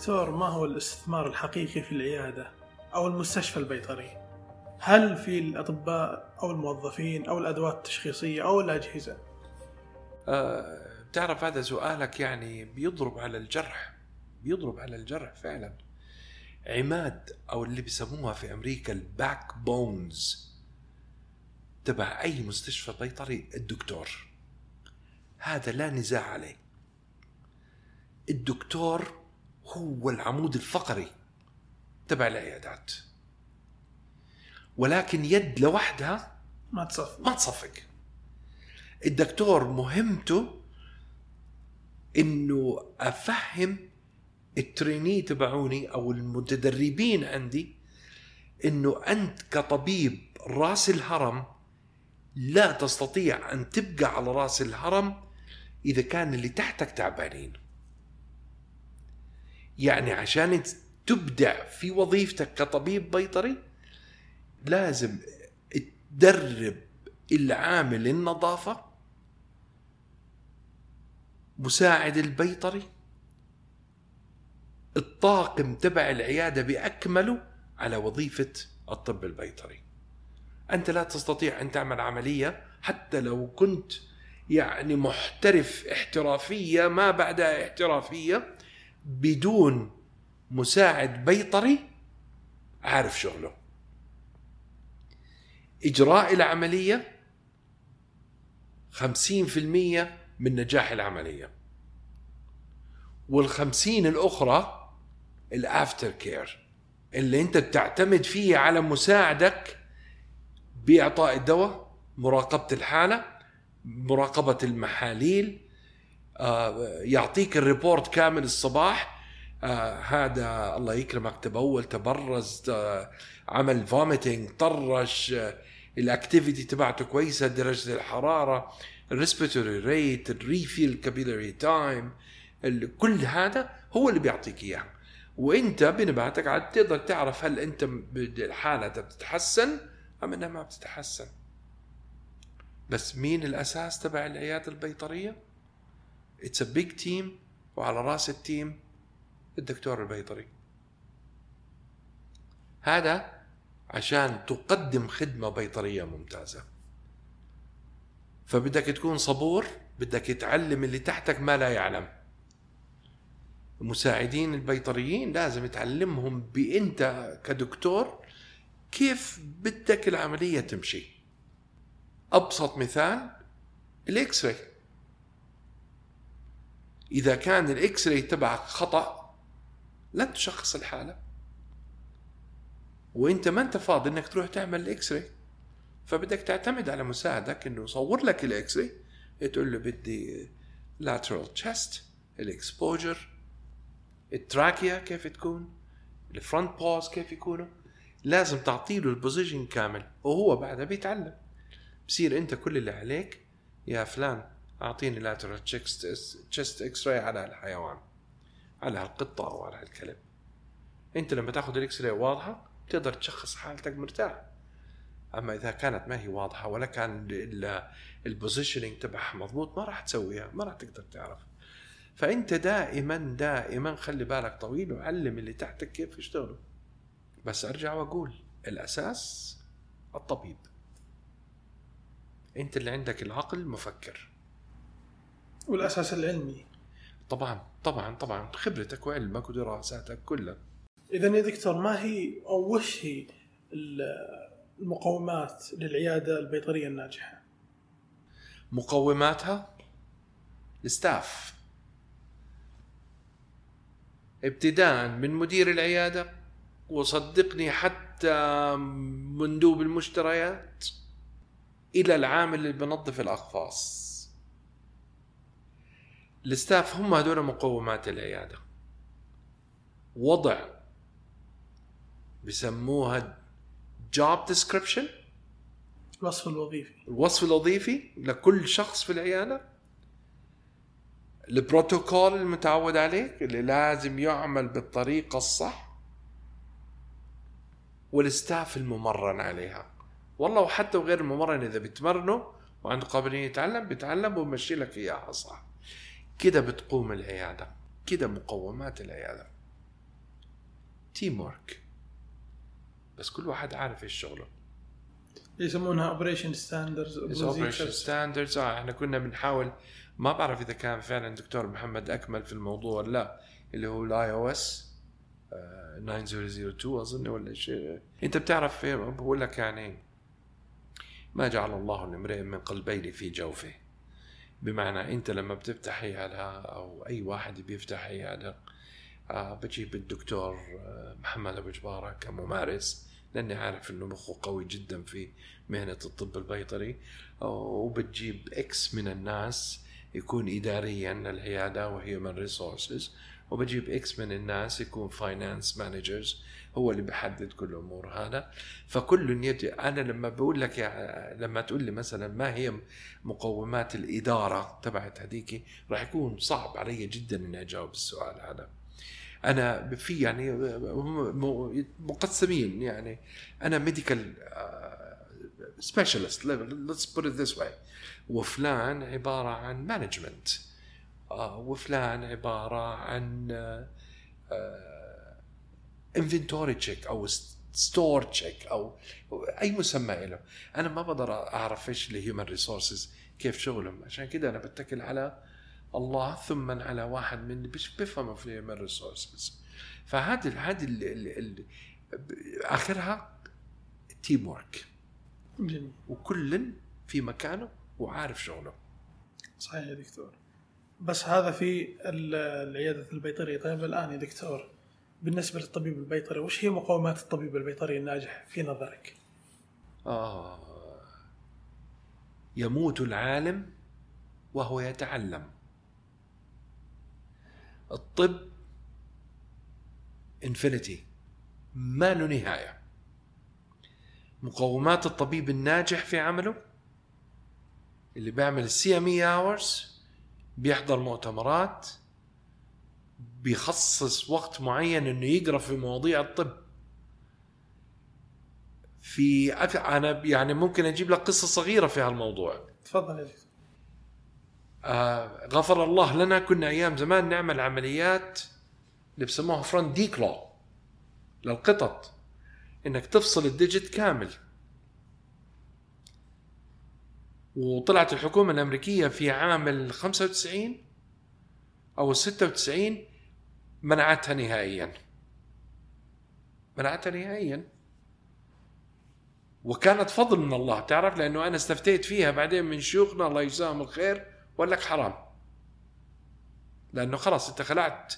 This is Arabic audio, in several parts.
دكتور ما هو الاستثمار الحقيقي في العيادة أو المستشفى البيطري؟ هل في الأطباء أو الموظفين أو الأدوات التشخيصية أو الأجهزة؟ أه تعرف هذا سؤالك يعني بيضرب على الجرح بيضرب على الجرح فعلا عماد أو اللي بيسموها في أمريكا ال backbones تبع أي مستشفى بيطري الدكتور هذا لا نزاع عليه الدكتور هو العمود الفقري تبع العيادات. ولكن يد لوحدها ما تصفق. ما تصفق. الدكتور مهمته إنه أفهم التريني تبعوني أو المتدربين عندي إنه أنت كطبيب راس الهرم لا تستطيع أن تبقى على راس الهرم إذا كان اللي تحتك تعبانين. يعني عشان تبدع في وظيفتك كطبيب بيطري لازم تدرب العامل النظافة مساعد البيطري الطاقم تبع العيادة بأكمله على وظيفة الطب البيطري. أنت لا تستطيع أن تعمل عملية حتى لو كنت يعني محترف احترافية ما بعدها احترافية بدون مساعد بيطري عارف شغله. إجراء العملية خمسين في المية من نجاح العملية. والخمسين الأخرى ال after care اللي أنت بتعتمد فيه على مساعدك بإعطاء الدواء مراقبة الحالة مراقبة المحاليل يعطيك ال report كامل الصباح. آه هذا الله يكرمك تبول تبرز آه عمل vomiting طرش آه ال activity تبعته كويسة درجة الحرارة ال respiratory rate ال refill capillary time كل هذا هو اللي بيعطيك إياه. وإنت بنباتك عاد تقدر تعرف هل إنت الحالة بتتحسن أم إنها ما بتتحسن. بس مين الأساس تبع العيادة البيطرية؟ It's a big team وعلى رأس ال team الدكتور البيطري. هذا عشان تقدم خدمة بيطرية ممتازة. فبدك تكون صبور بدك تعلم اللي تحتك ما لا يعلم. المساعدين البيطريين لازم تعلمهم بأنت كدكتور كيف بدك العملية تمشي. أبسط مثال ال x-ray إذا كان ال x-ray تبعك خطأ لن تشخص الحالة. وإنت ما أنت فاضي إنك تروح تعمل ال x-ray فبدك تعتمد على مساعدك إنه يصور لك ال x-ray تقول له بدي lateral chest ال exposure ال trachea كيف تكون ال front paws كيف يكونوا. لازم تعطي له ال position كامل وهو بعدها بيتعلم. بصير أنت كل اللي عليك يا فلان أعطيني lateral chest x-ray على الحيوان على هالقطة أو على هالكلب. أنت لما تأخذ ال x-ray واضحة تقدر تشخص حالتك مرتاح. أما إذا كانت ما هي واضحة ولا كان ال positioning تبعها مضبوط ما راح تسويها ما راح تقدر تعرف. فأنت دائما دائما خلي بالك طويل وعلم اللي تحتك كيف يشتغلوا. بس أرجع وأقول الأساس الطبيب. أنت اللي عندك العقل المفكر. والأساس العلمي. طبعا طبعا طبعا. خبرتك وعلمك ودراساتك كلها. اذا يا دكتور ما هي أو وش هي المقومات للعيادة البيطرية الناجحة؟ مقوماتها؟ الستاف. ابتداء من مدير العيادة. وصدقني حتى مندوب المشتريات. إلى العامل اللي بنظف الأقفاص. ال staff هم هذول مقومات العيادة. وضع بسموها job description الوصف الوظيفي. الوصف الوظيفي لكل شخص في العيادة. البروتوكول المتعود عليه اللي لازم يعمل بالطريقة الصح. وال staff الممرن عليها. والله وحتى وغير الممرن إذا بتمرنه وعنده قابلية يتعلم بيتعلم وبمشي لك إياها صح. كده بتقوم العيادة كده مقومات العيادة. team work بس كل واحد عارف إيش شغله. يسمونها operation standards operation standards آه إحنا كنا بنحاول ما بعرف إذا كان فعلا دكتور محمد أكمل في الموضوع ولا لا اللي هو الاي أو اس 9002 أظن ولا شيء. أنت بتعرف بقول لك يعني ما جعل الله لامرئ من قلبين في جوفه. بمعنى أنت لما بتفتح عيادة أو أي واحد بيفتح عيادة آه بجيب الدكتور آه، محمد أبو جبارة كممارس لأني عارف إنه مخه قوي جدا في مهنة الطب البيطري. وبتجيب X من الناس يكون اداريا العيادة و human resources. وبجيب X من الناس يكون finance managers هو اللي بحدد كل الأمور هذا. فكل يجي أنا لما بقول لك يا لما تقول لي مثلا ما هي مقومات الإدارة تبعت هذيك راح يكون صعب علي جدا إني أجاوب السؤال هذا. أنا في يعني مقسمين يعني. أنا medical specialist let's put it this way وفلان عبارة عن management وفلان عبارة عن inventory check أو store check أو أي مسمى له. أنا ما بقدر أعرف إيش ال human resources كيف شغلهم. عشان كده أنا بتكل على الله ثم على واحد من بيفهموا في ال human resources فهذا هذه آخرها team work وكل في مكانه وعارف شغله. صحيح يا دكتور. بس هذا في العيادة البيطرية. طيب الآن يا دكتور بالنسبة للطبيب البيطري وش هي مقومات الطبيب البيطري الناجح في نظرك؟ آه يموت العالم وهو يتعلم. الطب infinity ما له نهاية. مقومات الطبيب الناجح في عمله اللي بيعمل ال CME hours بيحضر مؤتمرات بيخصص وقت معين إنه يقرأ في مواضيع الطب. في أنا يعني ممكن أجيب لك قصة صغيرة في هالموضوع. تفضل يا آه غفر الله لنا كنا أيام زمان نعمل عمليات اللي بسموها front declaw للقطط. إنك تفصل ال digit كامل. وطلعت الحكومة الأمريكية في عام ال 95 أو ال 96 منعتها نهائيا. منعتها نهائيا. وكانت فضل من الله تعرف؟ لأنه أنا استفتيت فيها بعدين من شيوخنا الله يجزاهم الخير وقال لك حرام. لأنه خلاص أنت خلعت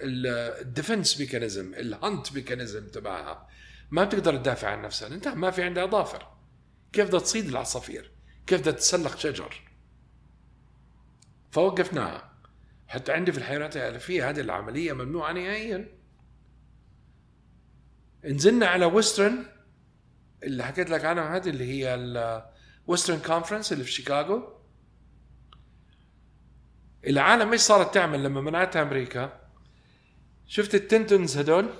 ال defense mechanism ال hunt mechanism تبعها. ما بتقدر تدافع عن نفسها. انت ما في عندها اظافر كيف بدها تصيد العصافير؟ كيف بدها تتسلق شجر. فوقفناها. حتى عندي في الحيوانات الأليفة هذه العملية ممنوعة نهائيا. نزلنا على Western اللي حكيت لك عنها هذه اللي هي ال Western Conference اللي في شيكاغو العالم إيش صارت تعمل لما منعتها أمريكا؟ شفت التنتنز هدول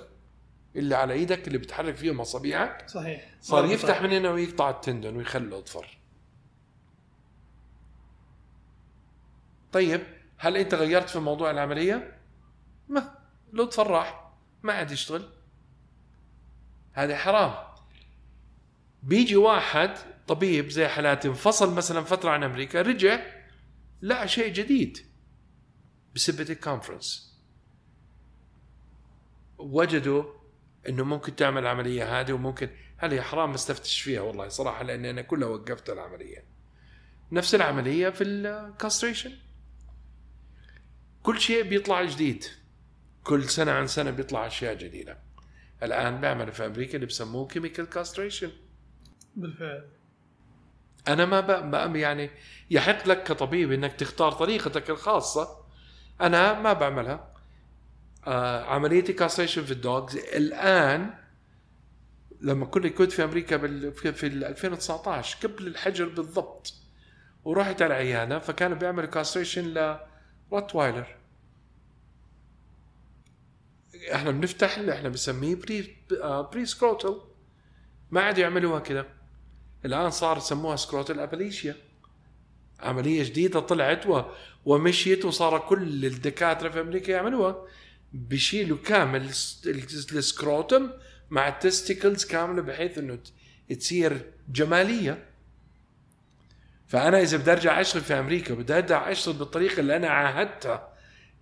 اللي على إيدك اللي بتحرك فيهم اصابيعك صحيح. صار يفتح من هنا ويقطع التندن ويخلي اضفر طيب هل انت غيرت في موضوع العملية؟ ما لطفا راح ما عاد يشتغل. هذا حرام. بيجي واحد طبيب زي حالاتي انفصل مثلا فترة عن أمريكا رجع لقى شيء جديد بسبة ال conference. وجدوا إنه ممكن تعمل العملية هذه وممكن هذه حرام؟ ما استفتش فيها والله صراحة لأني أنا كلها وقفت العملية. نفس العملية في ال castration كل شيء بيطلع جديد. كل سنة عن سنة بيطلع أشياء جديدة. الآن بعمل في أمريكا اللي بسموه chemical castration بالفعل. أنا ما بقى يعني يحق لك كطبيب إنك تختار طريقتك الخاصة. أنا ما بعملها. آه عمليتي castration في ال dogs الآن لما كنت كنت في أمريكا في 2019 قبل الحجر بالضبط ورحت على العيادة فكانوا بيعملوا castration ل روتوايلر إحنا بنفتح اللي إحنا بنسميه pre pre scrotal ما عاد يعملوها كده. الآن صار يسموها scrotal ablation عملية جديدة طلعت و... ومشيت وصار كل الدكاترة في أمريكا يعملوها. بيشيلوا كامل الس- ال scrotum مع ال testicles كاملة بحيث إنه تصير جمالية. فأنا إذا بدي أرجع أشتغل في أمريكا بدي أرجع أشتغل بالطريقة اللي أنا عاهدتها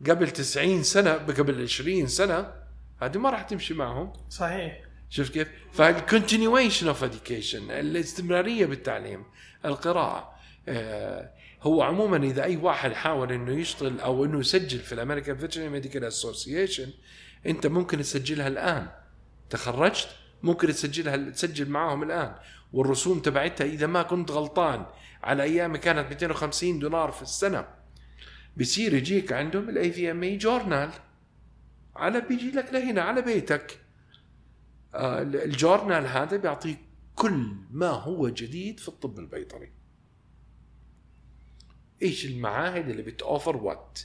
قبل 90 سنة قبل 20 سنة هذه ما راح تمشي معهم. صحيح. شفت كيف؟ فال continuation of education الاستمرارية بالتعليم القراءة آه، هو عموما إذا أي واحد حاول إنه يشتغل أو إنه يسجل في ال American Veterinary Medical Association أنت ممكن تسجلها الآن. تخرجت؟ ممكن تسجلها تسجل معاهم الآن. والرسوم تبعتها إذا ما كنت غلطان على ايامي كانت 250 دولار في السنة. بصير يجيك عندهم ال AVMA journal. على بيجي لك لهنا على بيتك. آه، ال journal هذا بيعطيك كل ما هو جديد في الطب البيطري. إيش المعاهد اللي بتوفر وات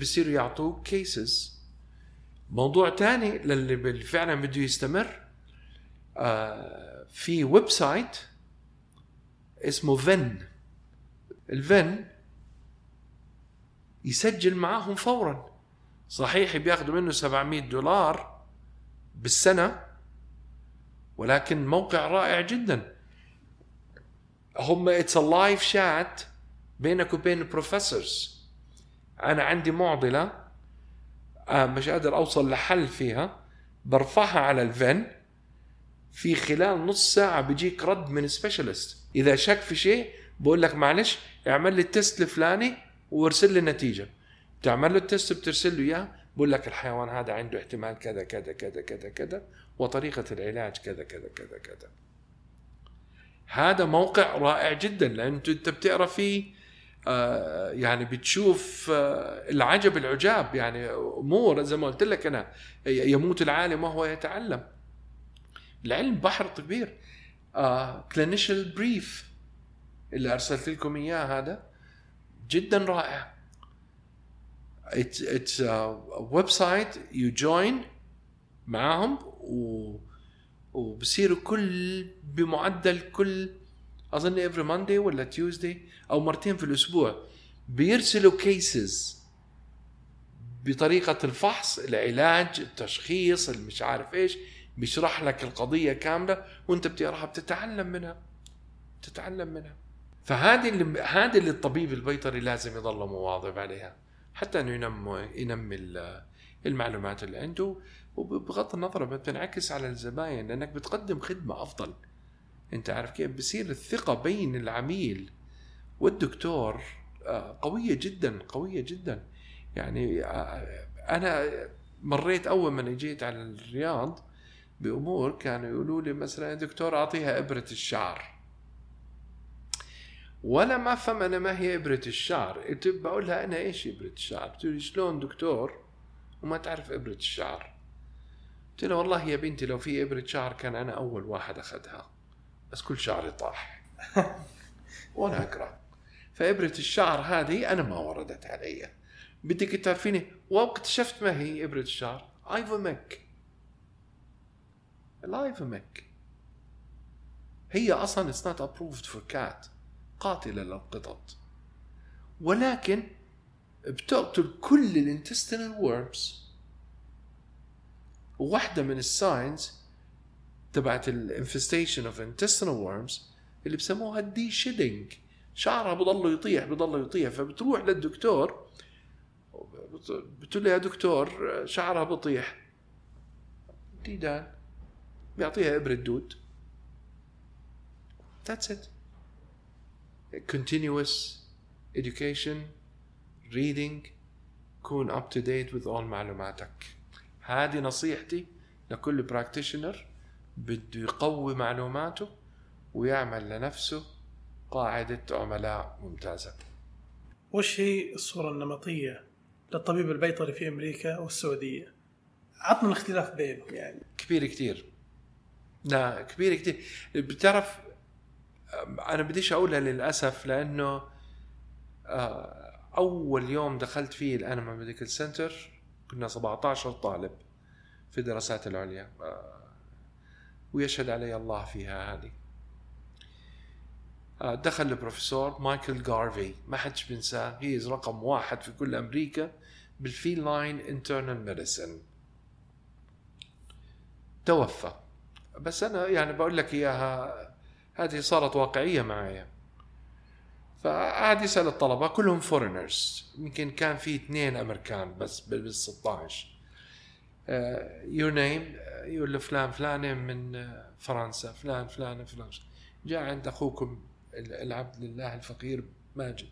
بصيروا يعطوك cases موضوع تاني للي فعلا بده يستمر آه في website اسمه VIN. ال VIN يسجل معاهم فورا. صحيح بياخذوا منه 700 دولار بالسنة ولكن موقع رائع جدا. هم it's live chat بينك وبين ال professors أنا عندي معضلة آه مش قادر أوصل لحل فيها. برفعها على ال VIN. في خلال نص ساعة بيجيك رد من specialist إذا شك في شيء بقول لك معلش اعمل لي ال test الفلاني وارسل لي النتيجة. تعمل له ال test بترسل له إياه بقول لك الحيوان هذا عنده احتمال كذا كذا كذا كذا كذا وطريقة العلاج كذا كذا كذا كذا. هذا موقع رائع جدا لأن انت بتقرأ فيه آه، يعني بتشوف آه، العجب العجاب يعني أمور زي ما قلت لك أنا يموت العالم وهو يتعلم. العلم بحر كبير Clinician's Brief اللي ارسلت لكم إياه هذا جدا رائع. it's it's website you join معاهم و وبصيروا كل بمعدل كل أظن every Monday ولا Tuesday أو مرتين في الأسبوع. بيرسلوا cases بطريقة الفحص العلاج التشخيص المش عارف إيش. بيشرح لك القضية كاملة وأنت بتقراها بتتعلم منها تتعلم منها. فهذه اللي هذه اللي الطبيب البيطري لازم يضل مواظب عليها حتى إنه ينمي ينمي ال- المعلومات اللي عنده وبغض النظر بتنعكس على الزباين لأنك بتقدم خدمة أفضل. أنت عارف كيف؟ بصير الثقة بين العميل والدكتور آه، قوية جدا قوية جدا. يعني آه، أنا مريت أول ما جيت على الرياض بأمور كانوا يقولوا لي مثلا يا دكتور أعطيها إبرة الشعر. ولا ما افهم أنا ما هي إبرة الشعر. قلت بقول لها أنا إيش إبرة الشعر؟ بتقول لي شلون دكتور؟ وما تعرف إبرة الشعر. قلت لها والله يا بنتي لو في إبرة شعر كان أنا أول واحد أخذها. بس كل شعري طاح. وأنا أقرأ. فإبرة الشعر هذه أنا ما وردت علي بدك تعرفيني واكتشفت ما هي إبرة الشعر؟ Ivomec ال Ivomec هي أصلا it's not approved for cat. قاتلة للقطط ولكن بتقتل كل ال intestinal worms وواحده من ال signs تبعت ال infestation of intestinal worms اللي بسموها ال the shedding شعرها بضل يطيح بضل يطيح. فبتروح للدكتور بتقول له يا دكتور شعرها بطيح. ديدان بيعطيها إبرة دود That's it. Continuous education, reading, كون up to date with all معلوماتك. هذه نصيحتي لكل براكتيشنر بده يقوي معلوماته ويعمل لنفسه قاعدة عملاء ممتازة. وش هي الصورة النمطية للطبيب البيطري في أمريكا والسعودية عطنا الاختلاف بينهم يعني كبير كتير لا كبير كتير. بتعرف أنا بديش أقولها للأسف لأنه آه، أول يوم دخلت فيه ال Animal Medical Center كنا 17 طالب في الدراسات العليا. آه، ويشهد علي الله فيها هذه. آه، دخل البروفيسور مايكل جارفي. ما حدش بينساه. هي رقم واحد في كل أمريكا بال feline internal medicine توفى. بس أنا يعني بقول لك إياها هذه صارت واقعية معي فقعد يسال الطلبة كلهم foreigners يمكن كان في اثنين أمريكان بس بال 16 your name يقول له فلان فلانه من آه، فرنسا فلان فلان فلان. جاء عند أخوكم العبد لله الفقير ماجد.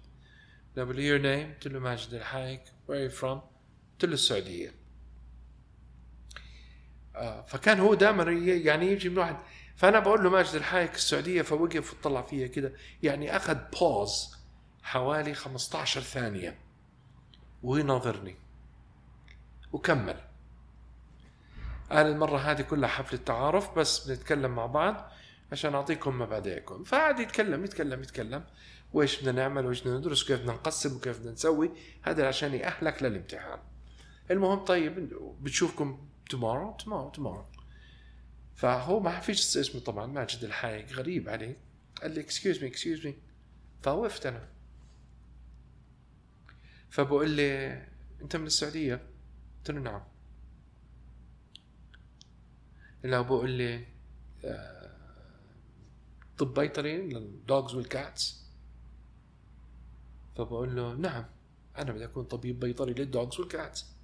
قال له your name قلت له ماجد الحايك. where you from قلت له السعودية. فكان هو دائما يعني يجي من واحد. فأنا بقول له ماجد الحايك السعودية فوقف وطلع فيها كده. يعني أخذ بوز حوالي 15 ثانية. ويناظرني وكمل. قال المرة هذه كلها حفلة تعارف بس بنتكلم مع بعض عشان أعطيكم مبادئكم. فقعد يتكلم يتكلم يتكلم. وإيش بدنا نعمل وإيش بدنا ندرس وكيف بدنا نقسم وكيف بدنا نسوي. هذا عشان يأهلك للامتحان. المهم طيب بتشوفكم tomorrow? Tomorrow tomorrow. فهو ما فيش اسمه طبعا ماجد الحايك غريب عليه. قال لي excuse me excuse me فوقفت أنا. فبقول لي أنت من السعودية؟ قلت له نعم. لا بقول لي آه، طب بيطري لل dogs وال cats فبقول له نعم أنا بدي أكون طبيب بيطري لل dogs وال cats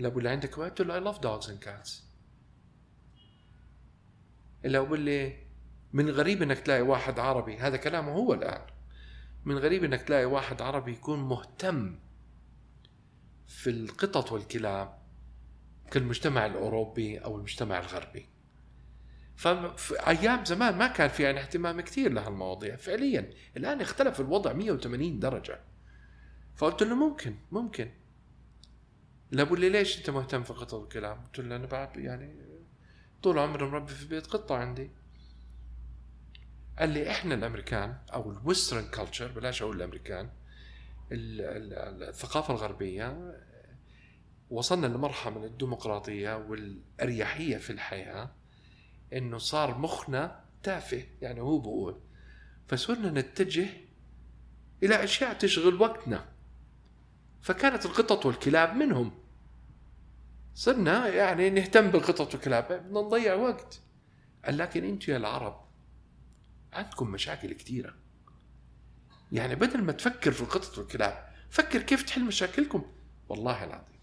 لا بقول لي عندك وقت قلت له I love dogs and cats إلا بقول لي من غريب إنك تلاقي واحد عربي. هذا كلامه هو الآن. من غريب إنك تلاقي واحد عربي يكون مهتم في القطط والكلاب كالمجتمع الأوروبي أو المجتمع الغربي. ففي أيام زمان ما كان في يعني اهتمام كثير لهالمواضيع. فعليا الآن اختلف الوضع 180 درجة. فقلت له ممكن ممكن. لا بقول لي ليش أنت مهتم في القطط والكلاب قلت له أنا بعد يعني طول عمري مربي في بيت قطة عندي. قال لي إحنا الأمريكان أو ال Western culture بلاش أقول الأمريكان الثقافة الغربية وصلنا لمرحلة من الديمقراطية والأريحية في الحياة إنه صار مخنا تافه يعني هو بقول. فصرنا نتجه إلى أشياء تشغل وقتنا. فكانت القطط والكلاب منهم. صرنا يعني نهتم بالقطط والكلاب بدنا نضيع وقت. قال لكن أنتم يا العرب عندكم مشاكل كثيرة يعني بدل ما تفكر في القطط والكلاب فكر كيف تحل مشاكلكم. والله العظيم.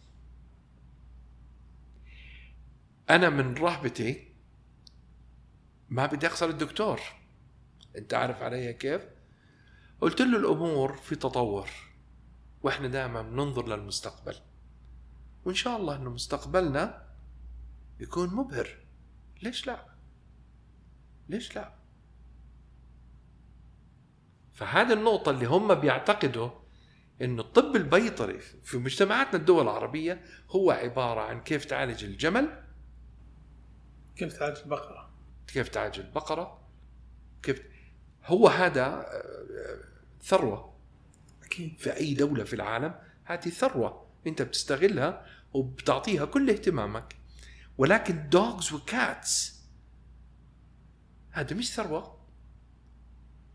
أنا من رهبتي ما بدي أخسر الدكتور. أنت عارف علي كيف؟ قلت له الأمور في تطور وإحنا دائما بننظر للمستقبل. وإن شاء الله أنه مستقبلنا يكون مبهر. ليش لا؟ ليش لا؟ فهذه النقطة اللي هم بيعتقدوا إنه الطب البيطري في مجتمعاتنا الدول العربية هو عبارة عن كيف تعالج الجمل. كيف تعالج البقرة؟ كيف تعالج البقرة؟ كيف هو هذا آه، ثروة. أكيد. في أي دولة في العالم هذه ثروة. أنت بتستغلها وبتعطيها كل اهتمامك. ولكن دوجز وكاتس هذا مش ثروة.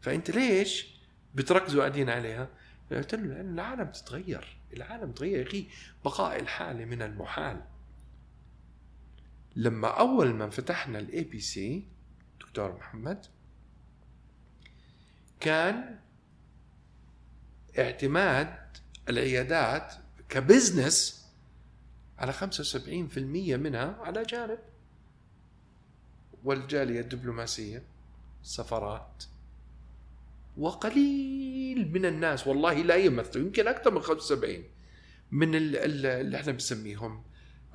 فأنت ليش بتركزوا قاعدين عليها؟ قلت له لأن العالم تتغير. العالم تغير يا أخي. بقاء الحالة من المحال. لما أول ما فتحنا ال IBC دكتور محمد كان اعتماد العيادات ك business على 75% منها على أجانب. والجالية الدبلوماسية السفارات وقليل من الناس والله لا يمثل يمكن أكثر من 75 من اللي إحنا بنسميهم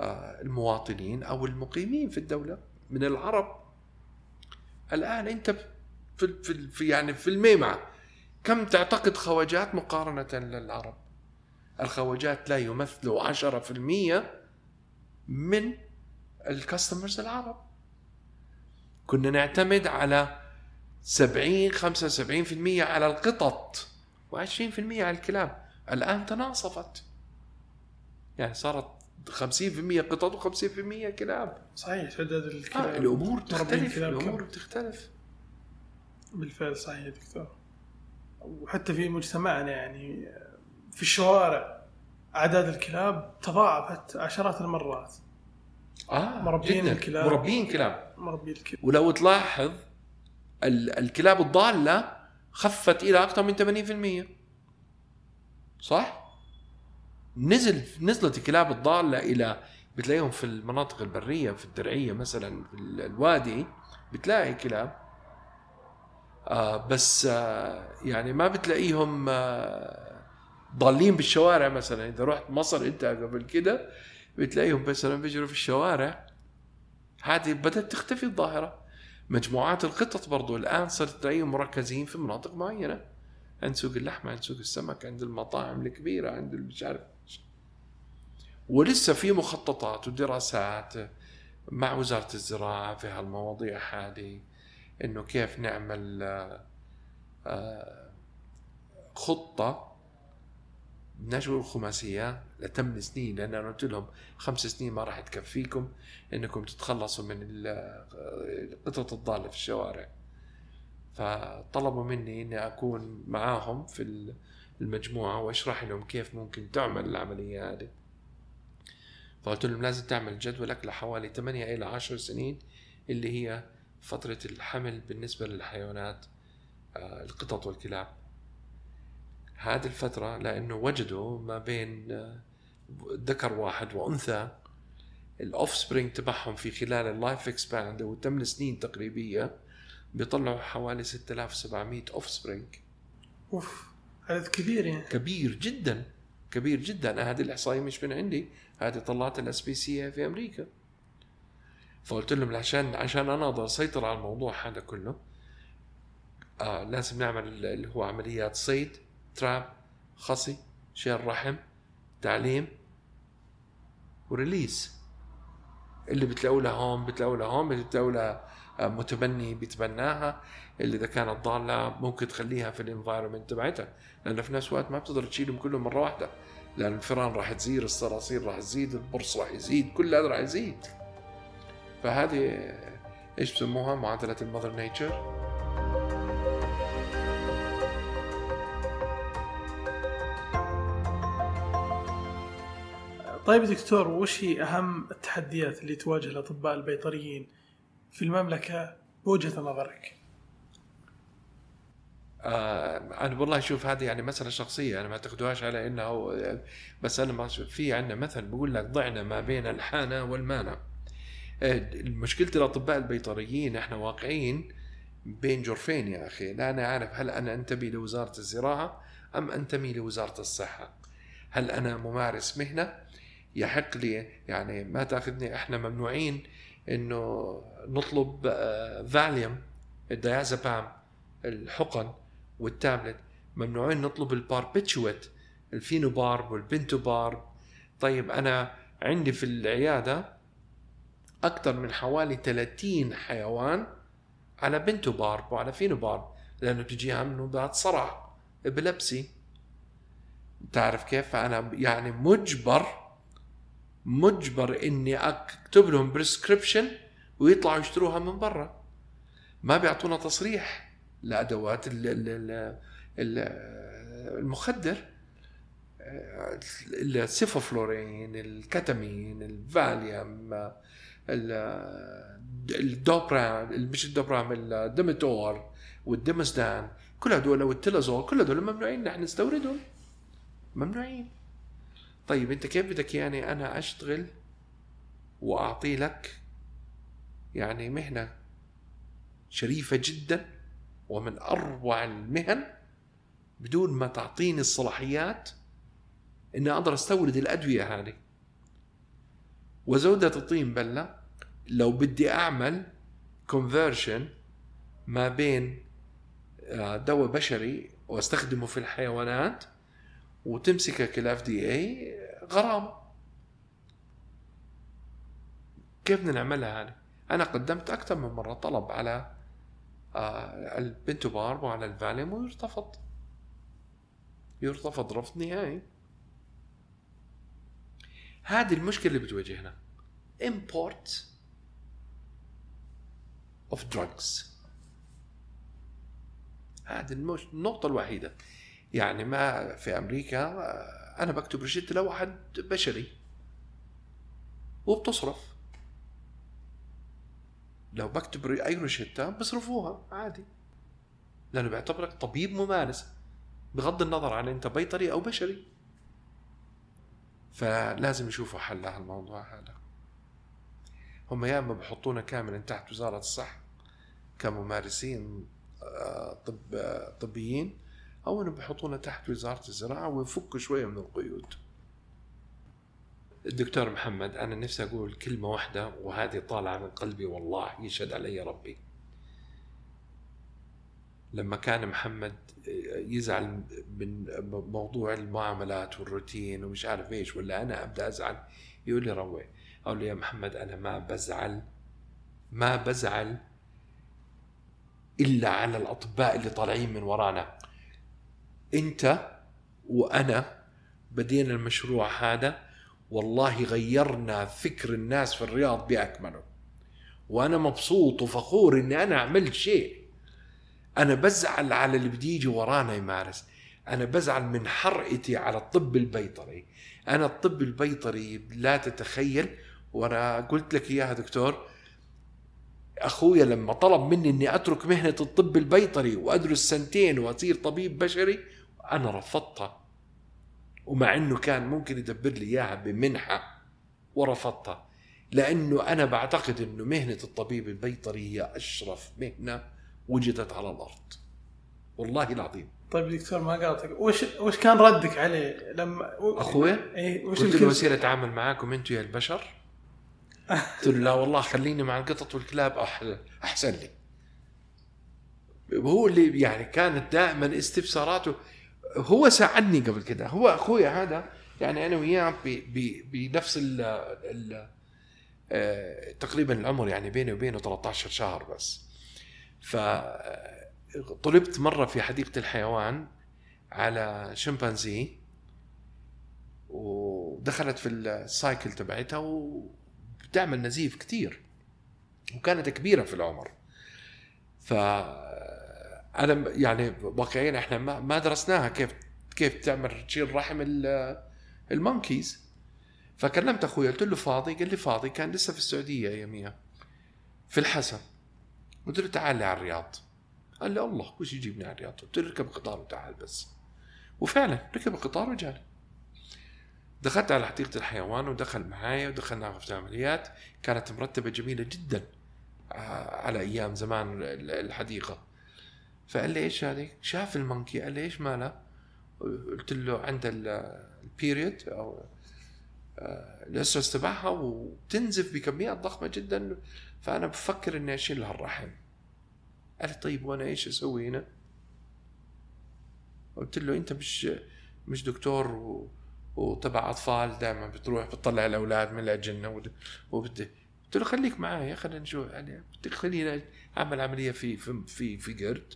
آه، المواطنين أو المقيمين في الدولة من العرب. الآن أنت في في يعني في الميمعة كم تعتقد خواجات مقارنة للعرب؟ الخواجات لا يمثلوا 10% من الكاستمرز العرب. كنا نعتمد على 70 75% على القطط و20% على الكلاب. الآن تناصفت. يعني صارت 50% قطط و50% كلاب. صحيح تعداد الكلاب آه الأمور تختلف الأمور بتختلف بالفعل صحيح يا دكتور. وحتى في مجتمعنا يعني في الشوارع أعداد الكلاب تضاعفت عشرات المرات آه مربين جداً. الكلاب. مربين كلاب مربي الكلاب ولو تلاحظ ال- الكلاب الضالة خفت إلى أكثر من 80% صح؟ نزل نزلت الكلاب الضالة إلى بتلاقيهم في المناطق البرية في الدرعية مثلا في ال- الوادي بتلاقي كلاب آه بس آه يعني ما بتلاقيهم آه ضالين بالشوارع مثلا. إذا رحت مصر أنت قبل كده بتلاقيهم مثلا بيجروا في الشوارع. هذه بدأت تختفي الظاهرة. مجموعات القطط برضو الآن صرت تلاقيهم مركزين في مناطق معينة. عند سوق اللحمة عند سوق السمك عند المطاعم الكبيرة عند مش عارف. ولسه في مخططات ودراسات مع وزارة الزراعة في هالمواضيع هذه إنه كيف نعمل آه، خطة بدناش نقول خماسيه لتمن سنين لأن أنا قلت لهم خمس سنين ما راح تكفيكم إنكم تتخلصوا من القطط الضاله في الشوارع. فطلبوا مني إني أكون معاهم في المجموعة وأشرح لهم كيف ممكن تعمل العملية هذه. فقلت لهم لازم تعمل جدولك لحوالي 8 إلى 10 سنين اللي هي فترة الحمل بالنسبة للحيوانات آه، القطط والكلاب. هذه الفترة لأنه وجدوا ما بين آه، ذكر واحد وأنثى ال offspring تبعهم في خلال ال life span أو 8 سنين تقريبية بيطلعوا حوالي 6700 offspring أوف عدد كبير يعني. كبير جدا كبير جدا. هذه الإحصائية مش من عندي هذه طلعت ال SPCA في أمريكا. فقلت لهم عشان عشان أنا أقدر أسيطر على الموضوع هذا كله آه لازم نعمل اللي هو عمليات صيد. trap خصي شيل رحم تعليم و release. اللي بتلاقوا لها هون بتلاقوا لها هون بتلاقوا لها آه، متبني بيتبناها. اللي إذا كانت ضالة ممكن تخليها في ال environment تبعتها. لأنه في نفس الوقت ما بتقدر تشيلهم كلهم مرة واحدة. لأن الفئران راح تزيد الصراصير راح تزيد البرص راح يزيد كل هذا راح يزيد. فهذه إيش بسموها؟ معادلة المذر نيتشر طيب دكتور وش هي أهم التحديات اللي تواجه الأطباء البيطريين في المملكة بوجهة نظرك؟ آه أنا والله شوف هذه يعني مسألة شخصية أنا ما تاخذوهاش على إنه بس أنا ما في عندنا مثل بقول لك ضعنا ما بين الحانة والمانع آه، مشكلة الأطباء البيطريين إحنا واقعين بين جرفين يا أخي. لا أنا عارف هل أنا أنتمي لوزارة الزراعة أم أنتمي لوزارة الصحة. هل أنا ممارس مهنة؟ يحق لي يعني ما تأخذني إحنا ممنوعين إنه نطلب آه، فاليوم الديازابام الحقن والتابلت. ممنوعين نطلب الباربيتشويت ال phenobarb وال pentobarb. طيب أنا عندي في العيادة أكثر من حوالي 30 حيوان على pentobarb وعلى phenobarb لأنه بتجيها من نوبات صرع epilepsy. تعرف كيف؟ فأنا يعني مجبر مجبر إني أكتب لهم prescription ويطلعوا يشتروها من برا. ما بيعطونا تصريح لأدوات ال- ال- ال- ال- المخدر. ال sevoflurane الكتامين الفاليوم ال- ال Dopram مش ال Dopram ال Domitor وال Domosedan كل هدول وال Telazol كل هدول ممنوعين نحن نستوردهم. ممنوعين. طيب انت كيف بدك يعني أنا اشتغل واعطي لك يعني مهنة شريفة جدا ومن أروع المهن بدون ما تعطيني الصلاحيات إني أقدر أستورد الأدوية هذه؟ وزودة الطين بلة لو بدي أعمل كونفرشن ما بين آه، دواء بشري وأستخدمه في الحيوانات وتمسكك الاف دي اي غرامه كيف بدنا نعملها هذه؟ أنا قدمت أكثر من مرة طلب على آه، البنتوبارب وعلى الفاليوم ويرتفض. يرتفض رفض نهائي. هذه المشكلة اللي بتواجهنا. Import of drugs. هذه. النقطة الوحيدة. يعني ما في أمريكا آه، أنا بكتب روشته لواحد بشري وبتصرف. لو بكتب أي روشته بصرفوها عادي. لأنه بيعتبرك طبيب ممارس بغض النظر عن أنت بيطري أو بشري. فلازم يشوفوا حل لهالموضوع هذا. هم يا إما بحطونا كاملا تحت وزارة الصحة كممارسين آه، طب آه، طبيين أو انه بحطونا تحت وزارة الزراعة ويفكوا شوية من القيود. الدكتور محمد أنا نفسي أقول كلمة واحدة وهذه طالعة من قلبي والله يشهد علي ربي. لما كان محمد يزعل من موضوع المعاملات والروتين ومش عارف إيش ولا أنا أبدأ أزعل يقول لي روي أقول له يا محمد أنا ما بزعل ما بزعل إلا على الأطباء اللي طالعين من ورانا. انت وانا بدينا المشروع هذا والله غيرنا فكر الناس في الرياض بأكمله. وأنا مبسوط وفخور إني أنا عملت شيء. أنا بزعل على اللي بده يجي ورانا يمارس أنا بزعل من حرقتي على الطب البيطري. أنا الطب البيطري لا تتخيل. وأنا قلت لك إياها دكتور أخويا لما طلب مني إني أترك مهنة الطب البيطري وأدرس سنتين وأصير طبيب بشري أنا رفضتها ومع إنه كان ممكن يدبر لي إياها بمنحة ورفضتها لأنه أنا بعتقد إنه مهنة الطبيب البيطري هي أشرف مهنة وجدت على الأرض. والله العظيم. طيب دكتور ما قاطعك. وش وش كان ردك عليه؟ لما اخويا إيه وش قلت له وسيلة اتعامل معاكم أنتم يا البشر؟ قلت له لا والله خليني مع القطط والكلاب أحسن لي. هو اللي يعني كانت دائما استفساراته هو ساعدني قبل كده. هو اخويا هذا يعني أنا وياه بنفس ال آه، تقريبا العمر يعني بيني وبينه 13 شهر بس. فطلبت مرة في حديقة الحيوان على شمبانزي ودخلت في ال cycle تبعتها وبتعمل نزيف كتير وكانت كبيرة في العمر. ف أنا يعني واقعيا إحنا ما درسناها كيف كيف تعمل تشيل رحم ال monkeys فكلمت أخوي قلت له فاضي؟ قال لي فاضي كان لسه في السعودية اياميها في الحسا. قلت له تعال لي على الرياض. قال لي الله وش يجيبني على الرياض؟ قلت له اركب قطار وتعال بس. وفعلا ركب القطار وجاني دخلت على حديقة الحيوان ودخل معايا ودخلنا غرفة العمليات. كانت مرتبة جميلة جدا آه، على أيام زمان الحديقة. فقال لي إيش هذه؟ شاف ال monkey قال لي إيش مالها؟ قلت له عندها ال period أو آه، الاسترس تبعها وتنزف بكميات ضخمة جدا فأنا بفكر إني أشيل هالرحم قال لي طيب وأنا إيش أسوي هنا؟ قلت له أنت مش مش دكتور و... وتبع أطفال دائما بتروح بتطلع الأولاد من الأجنة وبدي قلت له خليك معي خلينا نشوف يعني بدك خليني أعمل عملية في في في, في قرد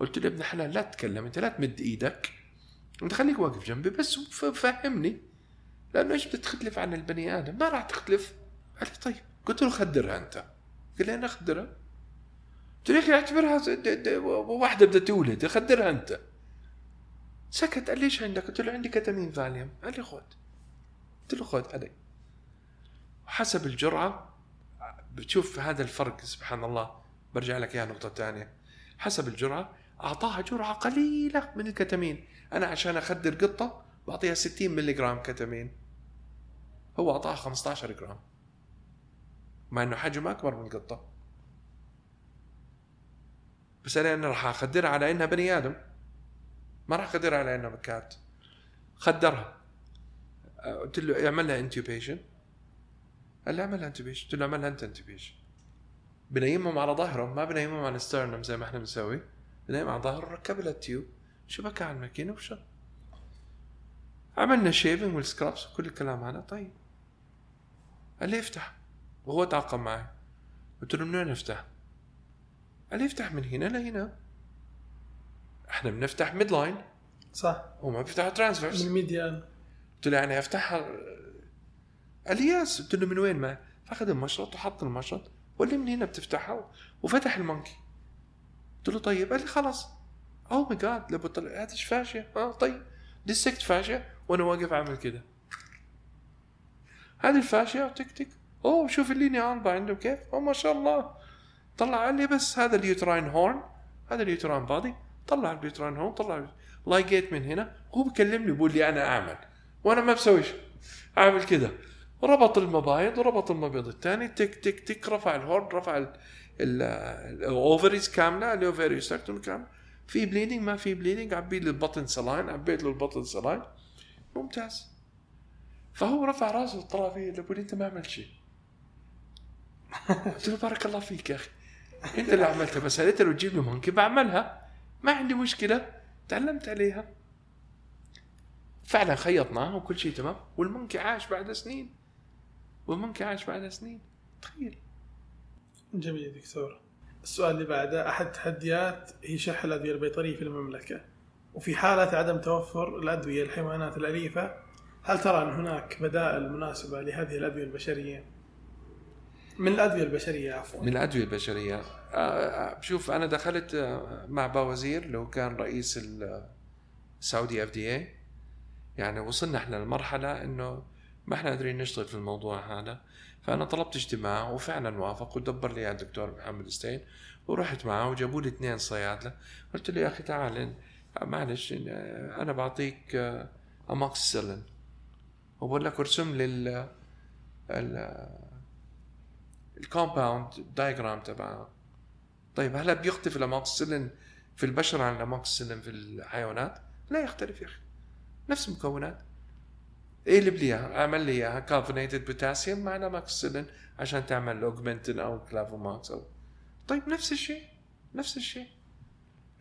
قلت له ابن حلال لا تتكلم أنت لا تمد إيدك. أنت خليك واقف جنبي بس فهمني. لأنه إيش بتختلف عن البني آدم؟ ما راح تختلف. قال لي طيب. قلت له خدرها أنت. قال لي أنا أخدرها. قلت له يا أخي اعتبرها واحدة بدها تولد. خدرها أنت. سكت. قال لي إيش عندك؟ قلت له عندي كتامين فاليوم. قال لي خذ قلت له خذ علي. حسب الجرعة بتشوف هذا الفرق سبحان الله. برجع لك اياها نقطة ثانية. حسب الجرعة أعطاها جرعة قليلة من الكتامين. أنا عشان أخدر قطة بعطيها 60 ملي جرام كتامين. هو أعطاها 15 جرام. مع إنه حجمه أكبر من القطة. بس أنا أنا راح أخدرها على إنها بني آدم. ما راح أخدرها على إنها cat خدرها. قلت له اعمل لها intubation قال لي اعمل لها intubation قلت له اعمل لها انت intubation بنيمهم على ظهرهم ما بنيمهم على ال sternum زي ما إحنا بنسوي. بنيم على ظهره ركب لها ال tube. شبكها على الماكينه وشغل عملنا shaving وال scrubs وكل الكلام هذا. طيب. قال لي افتح. وهو تعاقب معي. قلت له من وين افتح؟ قال لي افتح من هنا لهنا. إحنا بنفتح midline صح وما بيفتحوا transverse من ال median قلت له يعني افتحها قال لي yes قلت له من وين ما فأخذ المشرط وحط المشرط وقال لي من هنا بتفتحها. وفتح ال monkey. قلت له طيب قال لي خلاص. oh my God بطلع هذا fascia؟ آه طيب dissect fascia وأنا واقف أعمل كده. هذه ال fascia تك تك أوه شوف ال linea alba عنده كيف؟ أوه ما شاء الله. طلع لي بس هذا ال uterine horn هذا ال uterine body طلع ال uterine horn طلع ligate من هنا هو بكلمني بيقول لي أنا أعمل. وأنا ما بسوي شيء أعمل كده. ربط المبايض وربط المبيض الثاني تك تك تك رفع ال horn رفع ال ovaries كاملة ال ovary structure كاملة. في bleeding ما في bleeding عبي له البطن saline عبيت له البطن saline ممتاز. فهو رفع راسه وطلع فيه يقول أنت ما عملت شيء. قلت له بارك الله فيك يا أخي. أنت اللي عملتها بس انت لو تجيب لي monkey بعملها. ما عندي مشكلة. تعلمت عليها. فعلا خيطناها وكل شيء تمام. والمونكي عاش بعد سنين. والمونكي عاش بعد سنين. تخيل. جميل دكتور. السؤال اللي بعده أحد التحديات هي شح الأدوية البيطرية في المملكة. وفي حالة عدم توفر الأدوية الحيوانات الأليفة هل ترى أن هناك بدائل مناسبة لهذه الأدوية البشرية؟ من الأدوية البشرية عفوا. من الأدوية البشرية. آه، آه، شوف أنا دخلت آه، مع باوزير اللي كان رئيس ال Saudi FDA يعني وصلنا إحنا لمرحلة إنه ما إحنا قادرين نشتغل في الموضوع هذا. فأنا طلبت اجتماع وفعلا وافق ودبر لي الدكتور محمد ستين ورحت معه وجابوا لي اثنين صيادلة. قلت له يا أخي تعال معلش أنا بعطيك اموكسيسيلين وبقول لك ارسم لي ال ال compound diagram تبعها طيب هلا بيختلف الاموكسيسيلين في البشر عن الاموكسيسيلين في الحيوانات؟ لا يختلف يا أخي. نفس المكونات. اقلب لي اياها اعمل لي اياها clavulanate potassium مع الاموكسيسيلين عشان تعمل Augmentin أو Clavamox أو طيب نفس الشيء نفس الشيء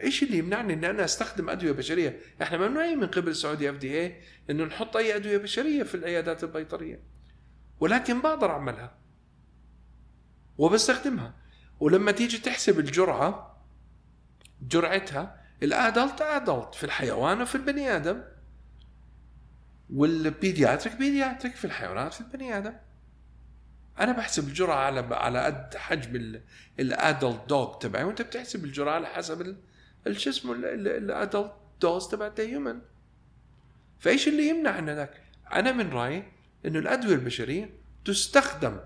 إيش اللي يمنعني ان أنا أستخدم أدوية بشرية؟ إحنا ممنوعين من قبل السعودي FDA إنه نحط أي أدوية بشرية في العيادات البيطرية. ولكن بقدر اعملها. وبستخدمها. ولما تيجي تحسب الجرعة جرعتها الأدلت أدلت في الحيوان وفي البني آدم. والبيدياتريك بيدياتريك في الحيوانات في البني آدم. أنا بحسب الجرعة على على قد حجم الأدلت دوغ تبعي وأنت بتحسب الجرعة على حسب شو اسمه ال adult dose تبع ال human فإيش اللي يمنع إن ذاك أنا من رأيي إنه الأدوية البشرية تستخدم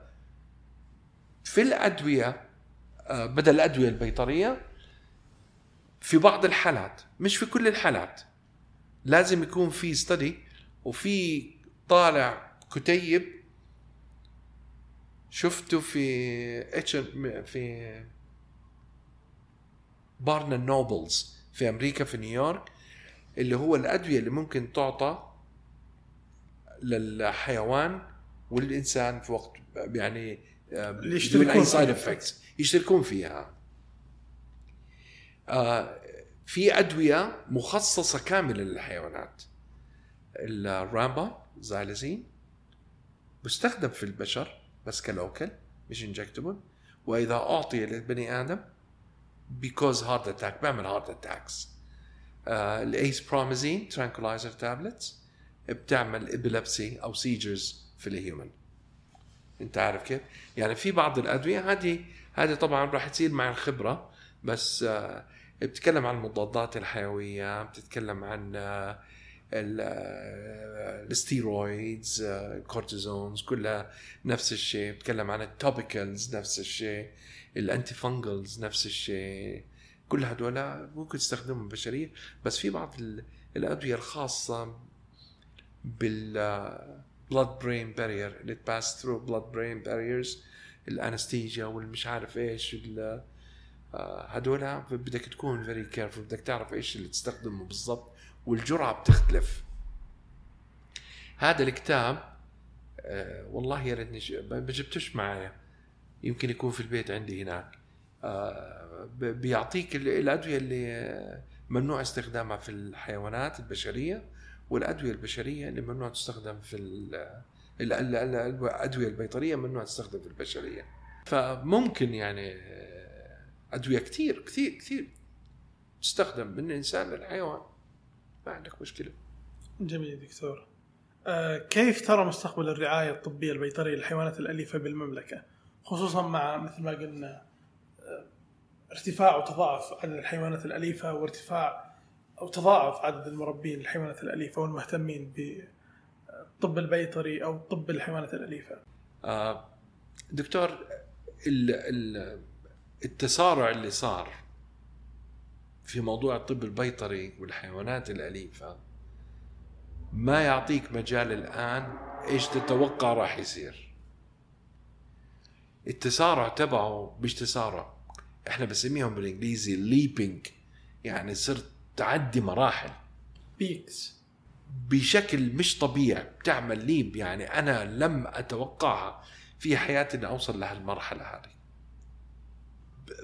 في الأدوية آه، بدل الأدوية البيطرية في بعض الحالات مش في كل الحالات. لازم يكون في study وفي طالع كتيب شفته في H في Barnes & Nobles في أمريكا في نيويورك اللي هو الأدوية اللي ممكن تعطى للحيوان والإنسان في وقت يعني آه، بدون اي side effects يشتركون فيها. آه في أدوية مخصصة كاملة للحيوانات. ال Rompun xylazine بيستخدم في البشر بس ك local مش injectable وإذا أعطي للبني آدم بي cause heart attack بيعمل heart attacks ال acepromazine tranquilizer tablets بتعمل epilepsy أو seizures في ال human أنت عارف كيف؟ يعني في بعض الأدوية هذه هذه طبعا راح تصير مع الخبرة بس uh, بتتكلم عن المضادات الحيوية بتتكلم عن uh, ال steroids ال cortisones كلها نفس الشيء. بتكلم عن ال topicals نفس الشيء ال anti-fungals نفس الشيء. كل هدول ممكن تستخدمهم بشرية. بس في بعض الأدوية الخاصة بال blood brain barrier اللي ت pass through blood brain barriers ال anesthesia والمش عارف إيش هدول بدك تكون very careful بدك تعرف إيش اللي تستخدمه بالضبط. والجرعة بتختلف. هذا الكتاب آه والله يا ريتني ما جبتوش معايا. يمكن يكون في البيت عندي هناك. آه بيعطيك الأدوية اللي ممنوع استخدامها في الحيوانات البشرية والأدوية البشرية اللي ممنوع تستخدم في الأدوية البيطرية ممنوع تستخدم في البشرية. فممكن يعني آه، أدوية كثير كثير كثير تستخدم من الانسان للحيوان. ما عندك مشكلة. جميل دكتور. آه كيف ترى مستقبل الرعاية الطبية البيطرية للحيوانات الأليفة بالمملكة؟ خصوصا مع مثل ما قلنا آه ارتفاع وتضاعف عدد الحيوانات الأليفة وارتفاع أو تضاعف عدد المربين الحيوانات الأليفة والمهتمين بالطب البيطري أو طب الحيوانات الأليفة؟ آه دكتور ال- ال- التسارع اللي صار في موضوع الطب البيطري والحيوانات الأليفة ما يعطيك مجال الآن إيش تتوقع راح يصير؟ التسارع تبعه مش تسارع إحنا بنسميهم بالإنجليزي leaping يعني صرت تعدي مراحل. peaks بشكل مش طبيعي بتعمل ليب يعني أنا لم أتوقعها في حياتي إني أوصل لهالمرحلة هذه.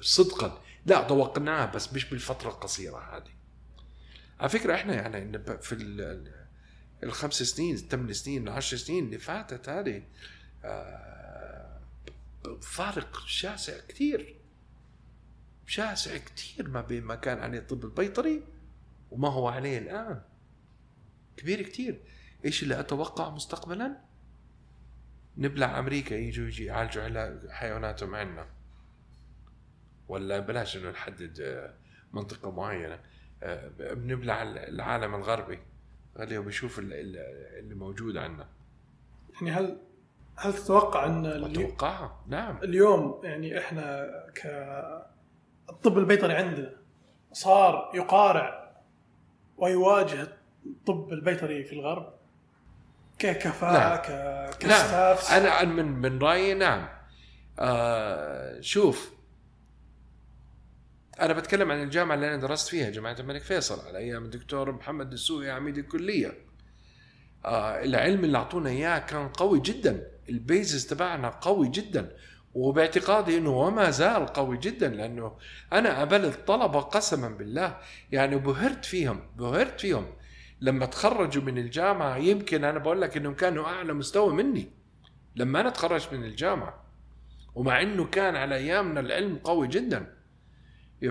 صدقا لا توقعناها بس مش بالفترة القصيرة هذه. على فكرة إحنا يعني في ال- الخمس سنين الثمان سنين العشر سنين اللي فاتت هذه آه، فارق شاسع كثير. شاسع كثير ما بين ما كان عليه الطب البيطري وما هو عليه الآن. كبير كتير إيش اللي أتوقع مستقبلا؟ نبلع أمريكا يجوا يجي يعالجوا علاج حيواناتهم عنا ولا بلاش إنه نحدد آه، منطقة معينة. آه، بنبلع العالم الغربي. خليه بيشوف ال- ال- اللي موجود عنا. يعني هل هل تتوقع إن اتوقعها نعم. اليوم يعني إحنا ك الطب البيطري عندنا صار يقارع ويواجه الطب البيطري في الغرب؟ ككفاءة ك... نعم. ك staff أنا أنا من من رأيي نعم. آه شوف أنا بتكلم عن الجامعة اللي أنا درست فيها جامعة الملك فيصل على أيام الدكتور محمد السوقي عميد الكلية. آه العلم اللي أعطونا إياه كان قوي جدا. ال basics تبعنا قوي جدا. وباعتقادي إنه وما زال قوي جدا لأنه أنا قابلت طلبه قسما بالله. يعني بهرت فيهم بهرت فيهم. لما تخرجوا من الجامعة يمكن أنا بقول لك إنهم كانوا أعلى مستوى مني. لما أنا تخرجت من الجامعة ومع إنه كان على أيامنا العلم قوي جدا.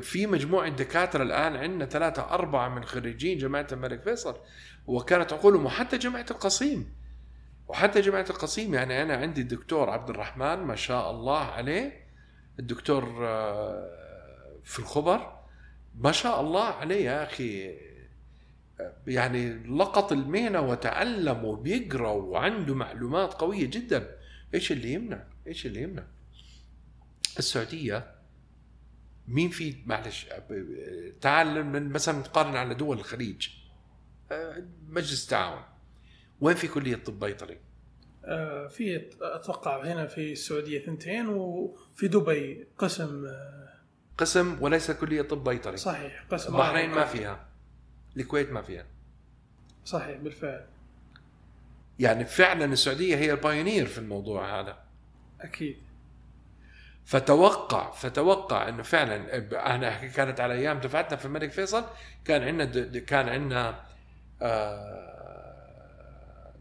في مجموعة دكاترة الآن عندنا ثلاثة أربعة من خريجين جامعة الملك فيصل وكانت عقولهم وحتى جامعة القصيم وحتى جامعة القصيم يعني أنا عندي الدكتور عبد الرحمن ما شاء الله عليه الدكتور آه، في الخبر ما شاء الله عليه يا أخي يعني لقط المهنة وتعلم وبيقرأ وعنده معلومات قوية جدا إيش اللي يمنع؟ إيش اللي يمنع؟ السعودية مين في معلش تعال من مثلا نقارن على دول الخليج؟ آه، مجلس التعاون. وين في كلية طب بيطري؟ آه، في أتوقع هنا في السعودية ثنتين وفي دبي قسم آه، قسم وليس كلية طب بيطري. صحيح قسم البحرين ما فيها. الكويت ما فيها. صحيح بالفعل. يعني فعلا السعودية هي البايونير في الموضوع هذا. أكيد. فتوقع فتوقع إنه فعلا أحكي كانت على أيام دفعتنا في الملك فيصل كان عندنا كان عندنا آه،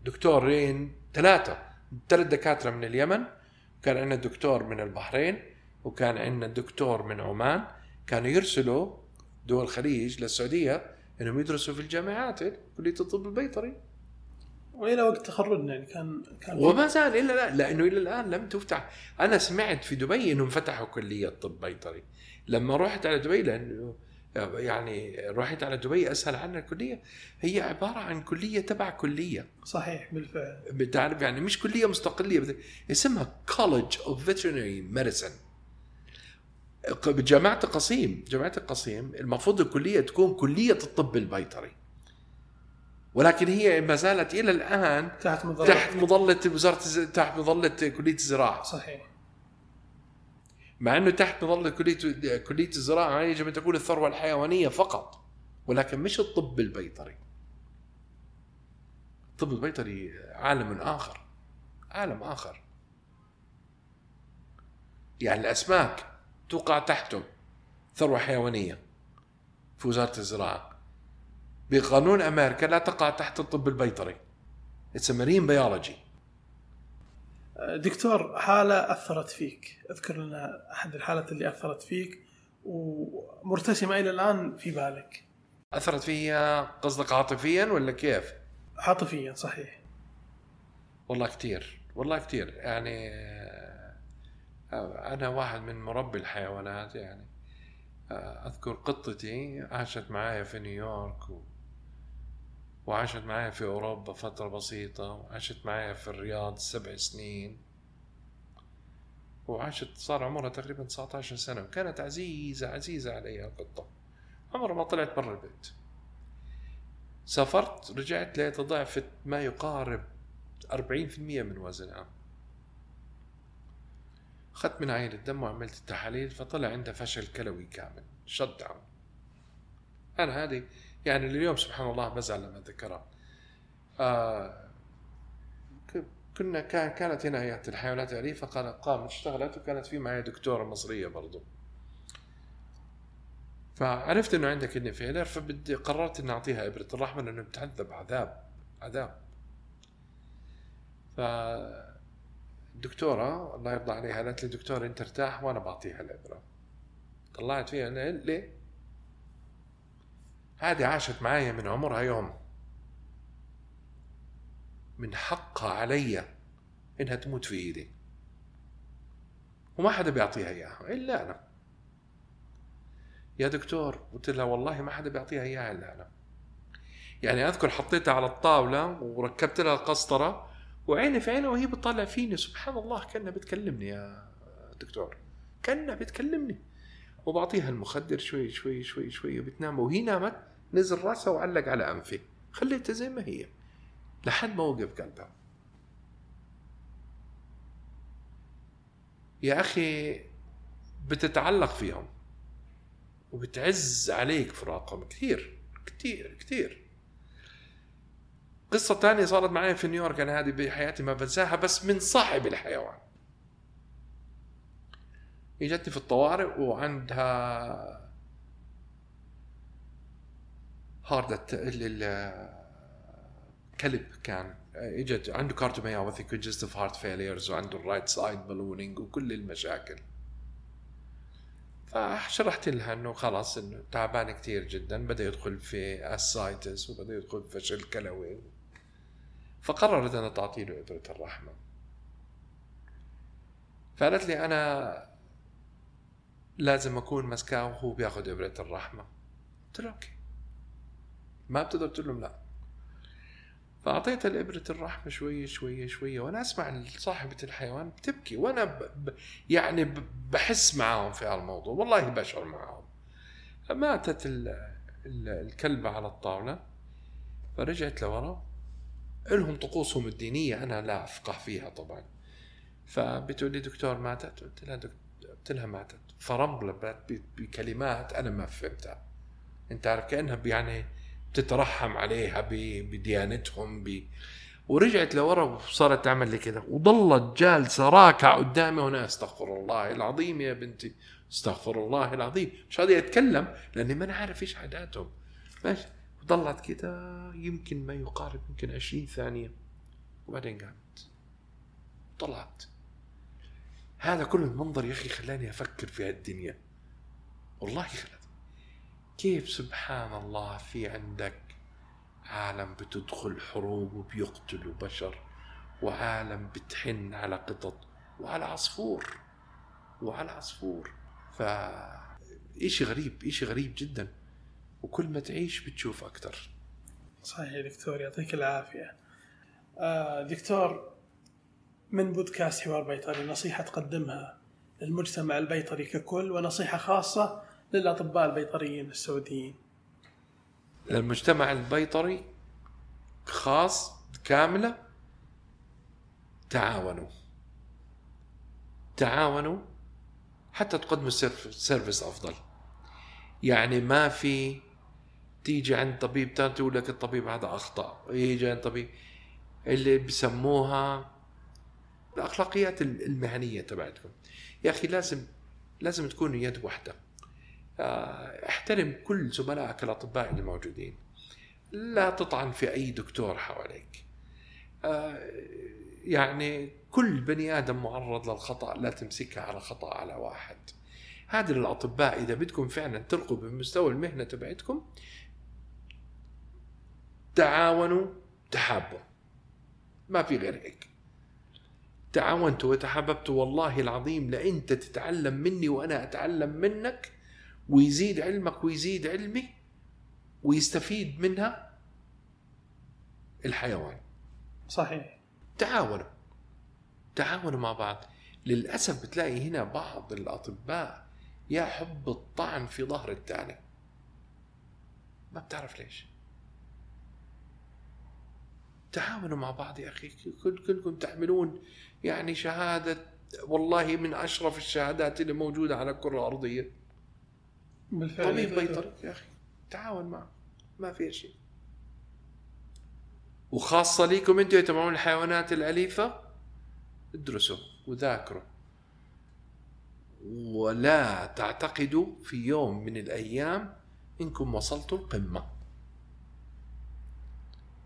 دكتورين ثلاثة ثلاث دكاترة من اليمن كان عندنا دكتور من البحرين وكان عندنا دكتور من عمان كانوا يرسلوا دول الخليج للسعودية إنهم يدرسوا في الجامعات كلية الطب البيطري. وإلى وقت تخرجنا يعني كان كان وما زال الا لا لأنه إلى الآن لم تفتح. أنا سمعت في دبي إنهم فتحوا كلية طب بيطري. لما رحت على دبي لأنه يعني رحت على دبي أسأل عن الكلية هي عبارة عن كلية تبع كلية. صحيح بالفعل. بتعرف يعني مش كلية مستقليه اسمها College of Veterinary Medicine بجامعه القصيم جامعة القصيم المفروض الكلية تكون كلية الطب البيطري. ولكن هي ما زالت إلى الآن تحت مظلة تحت مظلة وزارة تحت مظلة كلية الزراعة. صحيح. مع إنه تحت مظلة كلية كلية الزراعة يجب أن تكون الثروة الحيوانية فقط ولكن مش الطب البيطري. الطب البيطري عالم آخر عالم آخر. يعني الأسماك توقع تحته ثروة حيوانية في وزارة الزراعة. بقانون أمريكا لا تقع تحت الطب البيطري. It's marine biology دكتور حالة أثرت فيك. أذكر لنا أحد الحالات اللي أثرت فيك ومرتسمة إلى الآن في بالك. أثرت فيها قصدك عاطفيا ولا كيف؟ عاطفيا صحيح. والله كتير والله كتير. يعني أنا واحد من مربي الحيوانات يعني. أذكر قطتي عاشت معايا في نيويورك و... وعاشت معايا في أوروبا فترة بسيطة وعاشت معايا في الرياض سبع سنين. وعاشت صار عمرها تقريبا 19 سنة وكانت عزيزة عزيزة علي القطة. عمرها ما طلعت برا البيت. سافرت رجعت لقيت ضعفت ما يقارب 40% من وزنها اخذت من عينة الدم وعملت التحاليل فطلع عندها فشل كلوي كامل شت داون. أنا هذه يعني اليوم سبحان الله بزعل لما ذكرها آه كنا كان كانت هنا هيئه الحيوانات الاليفه قامت اشتغلت وكانت في معي دكتورة مصرية برضو. فعرفت إنه عندها كدني فيلر فبدي قررت إني أعطيها إبرة الرحمة لأنه بتعذب عذاب عذاب. ف الدكتورة الله يرضى عليها قالت لي دكتور أنت ارتاح وأنا بعطيها الإبرة. طلعت فيها ليه؟ هذه عاشت معايا من عمرها يوم. من حقها علي إنها تموت في إيدي. وما حدا بيعطيها إياها إلا أنا. يا دكتور قلت لها والله ما حدا بيعطيها إياها إلا أنا. يعني أذكر حطيتها على الطاولة وركبت لها قسطره وعيني في عينها وهي بتطلع فيني. سبحان الله كأنها بتكلمني يا دكتور. كأنها بتكلمني. وبعطيها المخدر شوي شوي شوي شوي بتنام وهي نامت نزل راسها وعلق على انفي خليتها زي ما هي. لحد ما وقف قلبها يا أخي بتتعلق فيهم. وبتعز عليك فراقهم. كثير كثير كثير. قصة تانية صارت معي في نيويورك. أنا هذه بحياتي ما بنساها بس من صاحب الحيوان. إجتني في الطوارئ وعندها هارد كلب كان إجت عنده cardiomyopathy congestive heart failures وعنده ال right side ballooning وكل المشاكل. فشرحت لها إنه خلاص إنه تعبان كثير جدا بدأ يدخل في ascites وبدأ يدخل في فشل كلوي. فقررت انها تعطي له ابره الرحمة. فقالت لي أنا لازم أكون ماسكاه وهو بياخذ ابره الرحمة. قلت له أوكي. ما بتقدر تقول لهم لا. فأعطيتها الإبرة الرحمة شوية شوية شوية وأنا أسمع صاحبة الحيوان بتبكي وأنا ب... يعني ب... بحس معاهم في هالموضوع والله بشعر معاهم. ماتت ال... ال... الكلبة على الطاولة فرجعت لورا لهم طقوسهم الدينية أنا لا أفقه فيها طبعا. فبتقول لي دكتور ماتت؟ قلت لها دكتور قلت لها ماتت. فرملت بكلمات أنا ما فهمتها. أنت عارف كأنها يعني تترحم عليها بديانتهم ب... ورجعت لورا وصارت تعمل لي كذا. وظلت جالسة راكعة قدامي وأنا استغفر الله العظيم يا بنتي. استغفر الله العظيم. مش راضي أتكلم لأني ما أنا عارف إيش عاداتهم. ماشي. وظلت كذا يمكن ما يقارب يمكن 20 ثانية. وبعدين قامت. طلعت. هذا كل المنظر يا أخي خلاني أفكر في هالدنيا. والله خلاني كيف سبحان الله في عندك عالم بتدخل حروب وبيقتلوا بشر وعالم بتحن على قطط وعلى عصفور وعلى عصفور. ف إشي غريب إشي غريب جدا. وكل ما تعيش بتشوف أكثر صحيح دكتور يعطيك العافية. آه دكتور من بودكاست حوار بيطري نصيحة تقدمها للمجتمع البيطري ككل ونصيحة خاصة للأطباء البيطريين السعوديين. للمجتمع البيطري خاص كاملة تعاونوا. تعاونوا حتى تقدموا سيرفيس أفضل. يعني ما في تيجي عند طبيب ثاني تقول لك الطبيب هذا أخطأ يجي عند طبيب اللي بسموها الأخلاقيات المهنية تبعتكم. يا أخي لازم لازم تكونوا يد واحدة. آه، احترم كل زملائك الأطباء اللي موجودين لا تطعن في أي دكتور حواليك. آه، يعني كل بني آدم معرض للخطأ لا تمسكها على خطأ على واحد. هذا للأطباء إذا بدكم فعلا ترقوا بمستوى المهنة تبعتكم تعاونوا تحابوا. ما في غير هيك. تعاونتوا وتحاببتوا والله العظيم لانت تتعلم مني وأنا أتعلم منك ويزيد علمك ويزيد علمي ويستفيد منها الحيوان. صحيح. تعاونوا. تعاونوا مع بعض. للأسف بتلاقي هنا بعض الأطباء يحب الطعن في ظهر الثاني ما بتعرف ليش. تعاونوا مع بعض يا أخي. كل كلكم تحملون يعني شهادة والله من أشرف الشهادات اللي موجودة على الكرة الأرضية. بالفعل طبيب بيطري يا أخي. تعاون معه. ما في شيء. وخاصة ليكم أنتم تبعون الحيوانات الأليفة. ادرسوا وذاكروا. ولا تعتقدوا في يوم من الأيام إنكم وصلتوا القمة.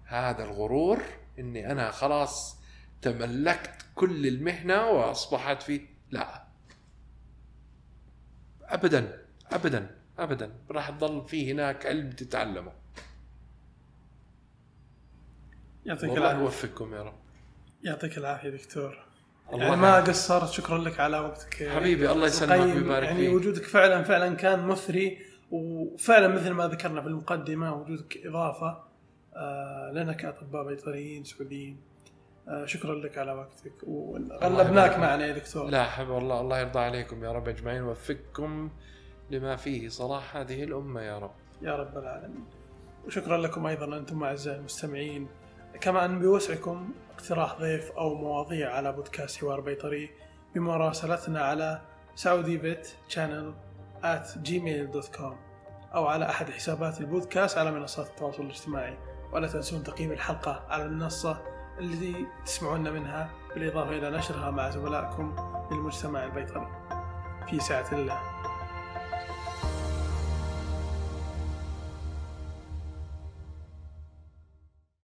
هذا الغرور إني أنا خلاص تملكت كل المهنة وأصبحت في لا. أبدا. أبدا. أبدا. راح تظل في هناك علم تتعلمه. يعطيك الله العافية. يوفقكم يا رب. يعطيك العافية دكتور. الله يعني ما. قصرت شكرا لك على وقتك. حبيبي الله يسلمك. ويبارك يعني فيك. وجودك فعلا فعلا كان مثري وفعلا مثل ما ذكرنا في المقدمة وجودك إضافة آه لنا كأطباء بيطريين سعوديين. آه شكرا لك على وقتك. وغلبناك معنا يا دكتور. لا حبيب الله الله يرضى عليكم يا رب أجمعين. ويوفقكم لما فيه صلاح هذه الأمة يا رب. يا رب العالمين. وشكرا لكم أيضا أنتم أعزائي المستمعين. كما أن بوسعكم اقتراح ضيف أو مواضيع على بودكاست حوار بيطري بمراسلتنا على سعودي بيت شانل at gmail.com أو على أحد حسابات البودكاست على منصات التواصل الاجتماعي. ولا تنسون تقييم الحلقة على المنصة التي تسمعون منها بالإضافة إلى نشرها مع زملائكم للمجتمع البيطري. في سعه الله.